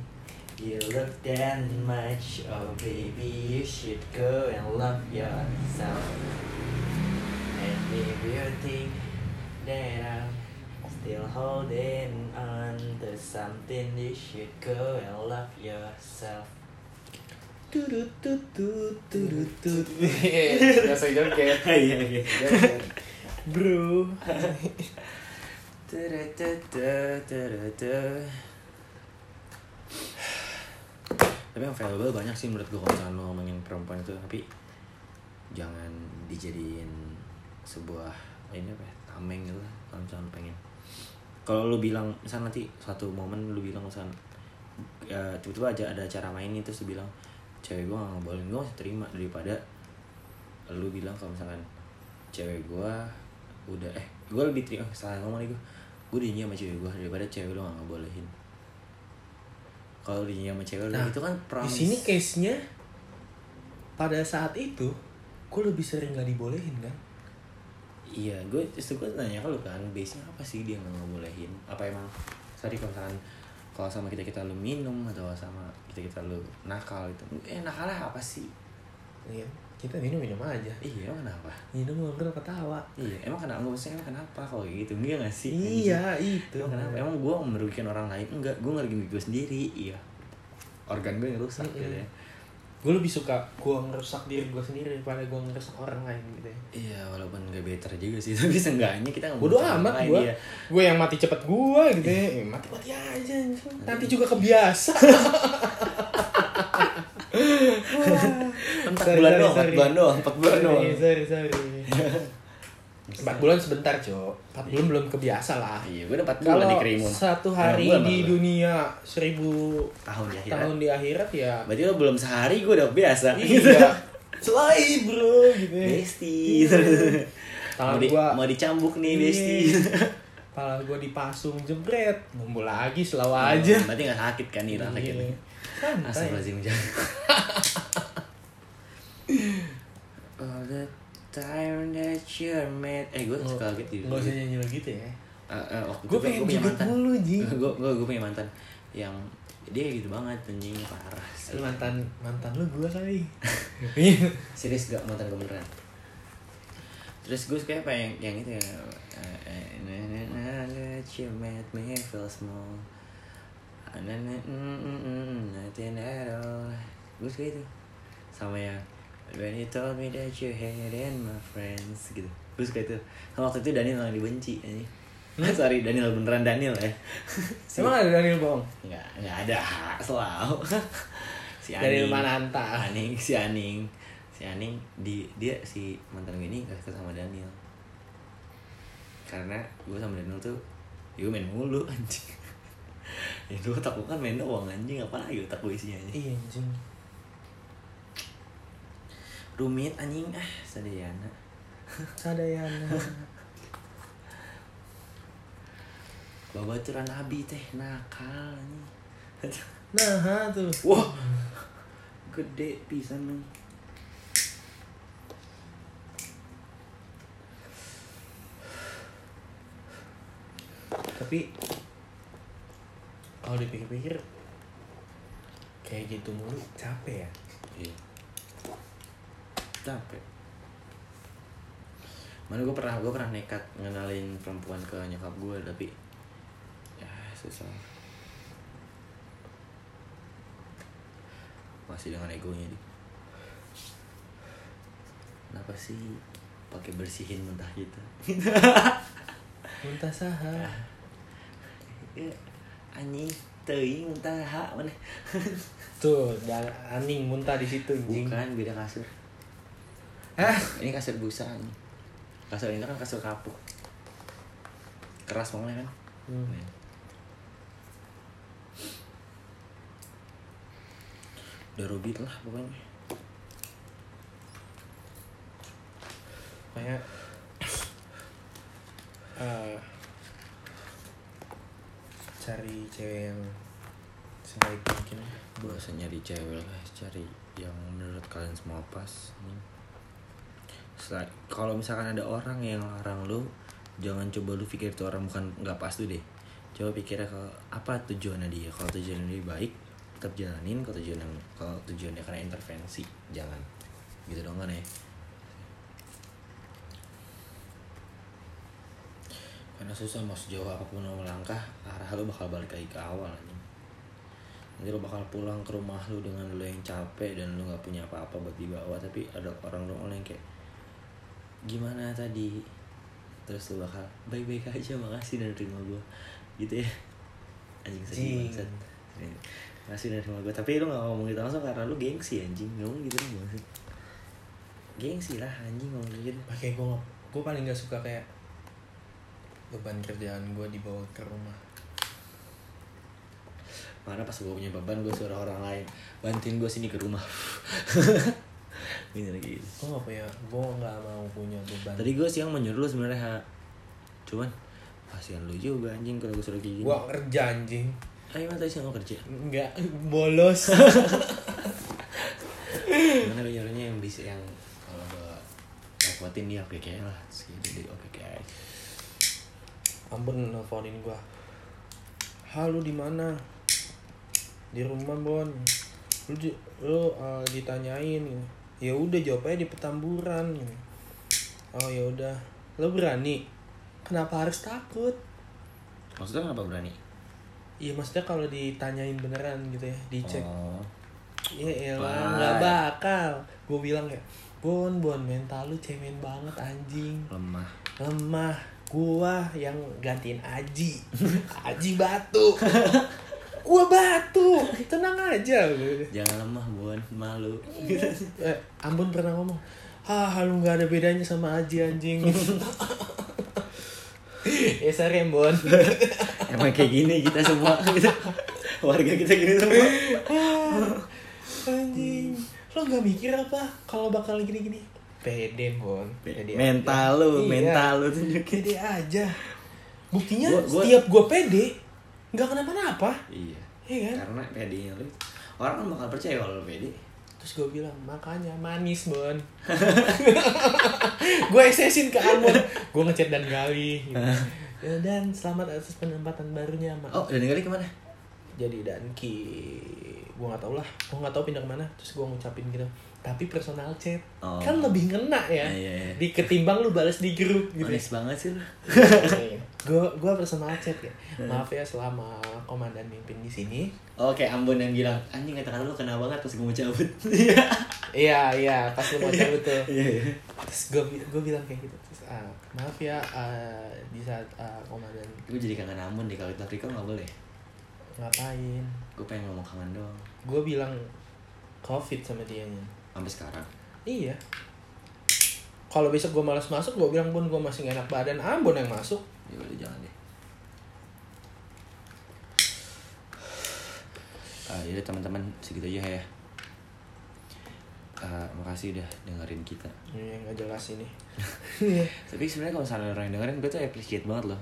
You look that much. Oh baby you should go and love yourself. And if you think that I'm still holding on to something You should go and love yourself bro Tapi yang valuable banyak sih menurut gue kalau misalnya lo ngomongin perempuan itu. Tapi jangan dijadiin sebuah ini apa ya, tameng gitu lah kalau misalnya lo pengen. Kalau lu bilang misalnya nanti suatu momen lu bilang misalnya ya, tiba-tiba aja ada acara main nih terus lu bilang cewek gue gak ngebolehin gue masih terima daripada lu bilang kalau misalkan cewek gue udah eh gue lebih terima salah ngomong nih gue gue janji sama cewek gue daripada cewek lu gak ngebolehin. Kalau lu janji sama cewek lu Nah, itu kan di promise. sini case nya pada saat itu gue lebih sering nggak dibolehin kan? Iya gue justru gue nanya ke lu kan base nya apa sih dia nggak ngebolehin? Apa emang sorry kalau misalkan kalau sama kita kita lu minum atau sama kita kita lu nakal itu eh nakalnya apa sih? Iya kita minum minum aja. Iya emang kenapa? Minum ngobrol ketawa. Iya emang kenapa nggak maksudnya emang kenapa kalau kayak gitu? Enggak nggak sih? Iya itu. Emang kenapa? Emang gue merugikan orang lain? Enggak gue ngerugiin diri gue sendiri iya. Organ gue yang rusak gitu ya gue lebih suka gue ngerusak diri gue sendiri daripada gue ngerusak orang lain gitu ya. Iya walaupun gak better juga sih tapi seenggaknya kita nggak merugikan orang amat gue iya. gue yang mati cepet gue gitu ya. Eh, mati mati aja anjing. nanti juga kebiasa. Empat bulan doang empat bulan doang empat bulan doang. sorry sorry empat bulan sebentar cok. Empat bulan belum kebiasa lah. Iya gue empat bulan kalau di kerimun. satu hari Bulan di dunia seribu tahun di akhirat. tahun di akhirat ya. Berarti lo belum sehari gue udah biasa. Iya. Selai bro gitu. Besti. Tangan mau, di, gua- mau dicambuk nih Iya. besti. Pala gue dipasung jebret. Nunggu lagi selalu aja. berarti gak sakit kan nih sakit Iya. Santai. Astagfirullahaladzim jangan All the time that you're mad. Eh gue suka gitu Gak usah nyanyi lo gitu ya. Eh, waktu Gue pengen punya mantan. mulu Ji. Gue gue gue punya mantan yang dia gitu banget anjing parah sih. Lu mantan mantan lu gue kali. Serius gak mantan gue beneran. Terus gue suka apa yang yang itu ya? Let you make me feel small nothing at all gue suka itu. Sama yang when you told me that you hated my friends gitu. Gue suka itu. Sama waktu itu Daniel yang dibenci ini sorry Daniel beneran Daniel ya. Si- Emang ada Daniel bohong? nggak nggak ada. Selalu si Daniel Aning. Mananta. Aning si Aning. Si Aning di dia si mantan gue ini gak suka sama Daniel. Karena gue sama Daniel tuh gue main mulu anjing. Ya dulu otak gue kan main doang anjing. Apa lagi otak gue isinya anjing? Iya anjing. Rumit anjing ah sadayana Sadayana. babaturan abi teh nakal anjing Nah, tuh. wah gede pisan nih Tapi kalau dipikir-pikir kayak gitu mulu capek ya. Iya. Capek. Mana gue pernah gue pernah nekat ngenalin perempuan ke nyokap gue tapi ya susah. Masih dengan egonya di. Kenapa sih pakai bersihin mentah gitu? Muntah saha. ya, anjing teuing mentah mana? Tuh, dan aning muntah di situ. Bukan beda kasur. Hah? Ini kasur busa nih. Kasur ini kan kasur kapuk. Keras banget kan? Hmm. Udah rubit lah pokoknya. Kayak eh, cari cewek yang sebaik mungkin. Usah nyari cewek lah, cari yang menurut kalian semua pas. nih. Kalau misalkan ada orang yang larang lu, jangan coba lu pikir itu orang bukan nggak pas tuh deh. Coba pikirnya kalau apa tujuannya dia. Kalau tujuannya dia baik, tetap jalanin. Kalau tujuan yang kalau tujuannya karena intervensi, jangan. Gitu dong kan ya. Karena susah mau sejauh apa pun lo melangkah, arah lu bakal balik lagi ke awal. Nanti lo bakal pulang ke rumah lu dengan lo yang capek dan lo nggak punya apa-apa buat dibawa tapi ada orang lo yang kayak gimana tadi? Terus lo bakal baik-baik aja makasih dan terima gue gitu ya. Anjing sedih banget makasih dan terima gue tapi lo gak ngomong gitu langsung karena lo gengsi anjing. Ngomong gitu dong maksud gengsi lah anjing ngomong gitu. Pakai gue gue paling gak suka kayak beban kerjaan gue dibawa ke rumah. mana pas gue punya beban gue suruh orang lain bantuin gue sini ke rumah ini lagi gitu. Gue gak punya, gue gak mau punya beban. Tadi gue siang mau nyuruh lu sebenarnya Ha. Cuman kasihan lu juga anjing kalau gue suruh kayak gini. Gue kerja anjing. Ayo mana tadi siang mau kerja? Enggak, bolos. Gimana gue nyuruhnya yang bisa yang kalau gue dapetin dia oke kayak lah. Terus gitu dia oke kayak. Ambon nelfonin gue. Halo di mana? Di rumah Bon. Lu di, lu uh, ditanyain. gitu. Ya udah jawabnya di Petamburan. Oh ya udah. Lu berani? Kenapa harus takut? Maksudnya kenapa berani? Iya maksudnya kalau ditanyain beneran gitu ya, dicek. Oh. Ya elah, Bye. nggak bakal. Gue bilang ya, Bon, Bon, mental lu cemen banget anjing. Lemah. Lemah. Gua yang gantiin Aji. Aji batu. Gua batu. Tenang aja. Jangan lemah buan malu. Eh, Ambon pernah ngomong, ah lu nggak ada bedanya sama Aji anjing. ya sorry Ambon. Emang kayak gini kita semua. Warga kita gini semua. anjing. Lo nggak mikir apa kalau bakal gini-gini? Pede Bon. Pede Mental aja. lu, Iya. mental lu tunjukin. Pede aja. Buktinya Gua- gua- setiap gua pede nggak kenapa-napa. Iya. Iya kan? Karena pedenya lu orang kan bakal percaya kalau lu pede. Terus gue bilang, makanya manis Bon. gue eksesin ke Ambon. Gue ngechat dan Gali. Gitu. Ya, dan selamat atas penempatan barunya, Mak. Oh, dan kali ke mana? Jadi dan Ki, gue nggak tau lah. Gue nggak tahu pindah ke mana. Terus gue ngucapin gitu. Tapi personal chat Oh. kan lebih ngena ya Iya, iya. di ketimbang lu balas di grup gitu Manis banget sih lu. gue gue personal chat ya maaf ya selama komandan mimpin di sini Oke, Ambon yang bilang, anjing kata-kata lu kena banget pas gue mau cabut. iya iya pas lu mau cabut tuh Iya, iya. terus gue gue bilang kayak gitu terus ah, maaf ya ah, di saat ah, komandan Gue jadi kangen Ambon deh, kalau kita Riko gak boleh. ngapain Gue pengen ngomong kangen doang. gue bilang covid sama dia Sampai sekarang. iya kalau besok gue malas masuk gue bilang bun gue masih gak enak badan ambon yang masuk Ya udah jangan deh. Ah, yaudah teman-teman segitu aja ya. Ah, makasih udah dengerin kita. ini nggak jelas ini Tapi sebenarnya kalau misalnya orang yang dengerin gue tuh appreciate banget loh.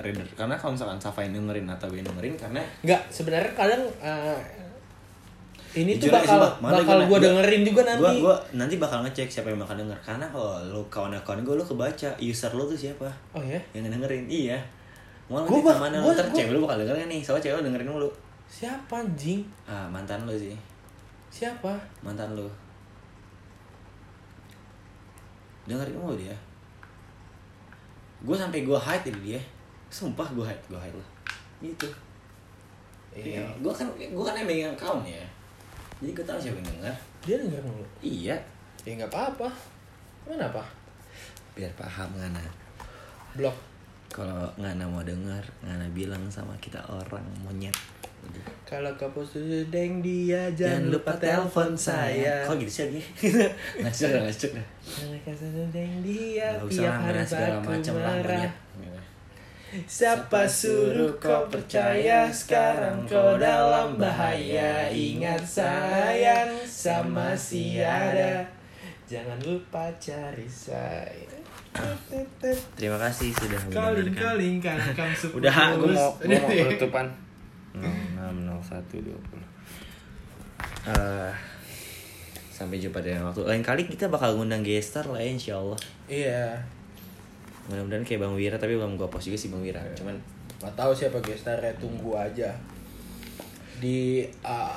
Reader. Karena kalau misalkan Safa yang dengerin atau gue yang dengerin karena nggak sebenarnya kadang ah, ini tuh Jujur aja bakal sih, bakal gue dengerin juga nanti. Gua, gua nanti bakal ngecek siapa yang bakal denger. Karena kalau lu kawan-kawan gue lu kebaca User lu tuh siapa? Oh ya Yang dengerin Iya. Mau Gua nanti bak- ke mana gua- Ntar gua- cewek lu bakal dengerin nih? Soalnya cewek lu dengerin mulu. Siapa anjing? Ah mantan lu sih. Siapa? Mantan lu. Dengerin mulu dia. Gue sampai gue hide dari dia. Sumpah gue hide Gue hide lah Gitu. Iya, gue kan gue kan emang yang kaum ya. Jadi gue tahu siapa yang denger. dia denger mulu Iya, ya nggak apa-apa mana apa biar paham Ngana. blok Kalau Ngana mau denger, Ngana bilang sama kita orang monyet. kalau kamu sedang dia jangan lupa telepon saya Kok gitu sih lagi? Ngacuk dah. kalau kamu sedang dia tiap hari Ngana segala aku macam lah marah monyet. Siapa suruh kau percaya sekarang kau dalam bahaya Ingat sayang sama si ada Jangan lupa cari saya Terima kasih sudah Kaling mendengarkan. kaling kan kamu sepuluh Udah, gue mau, gue mau penutupan. 060120. Eh, sampai jumpa di lain waktu. Lain kali kita bakal ngundang gestar lah ya, insya Allah. Iya Mudah-mudahan kayak Bang Wira, tapi belum gue post juga sih Bang Wira. Cuman Gak tahu siapa gestarnya tunggu aja Di ah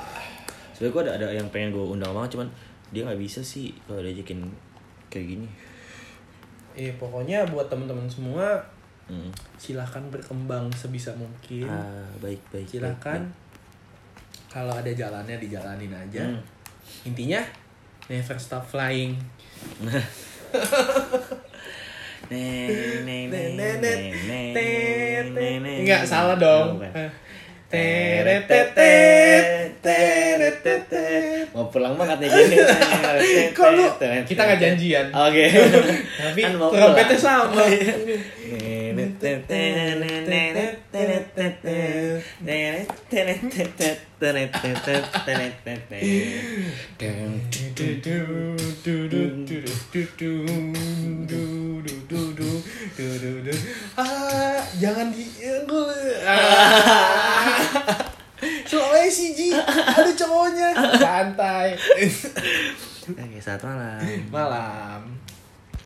sebenernya gue ada, ada yang pengen gue undang banget, cuman dia nggak bisa sih kalau diajakin kayak gini. Eh pokoknya buat teman-teman semua Hmm. silahkan berkembang sebisa mungkin Ah, baik baik. silahkan kalau ada jalannya dijalanin aja Hmm. intinya never stop flying Enggak salah dong. Mau pulang banget nih gini. Kita nggak janjian. Oke. Tapi Kan trompetnya sama. Ah, jangan di Ah. Sulawesi Ji, ada cowoknya. Santai. Oke, selamat malam. Malam.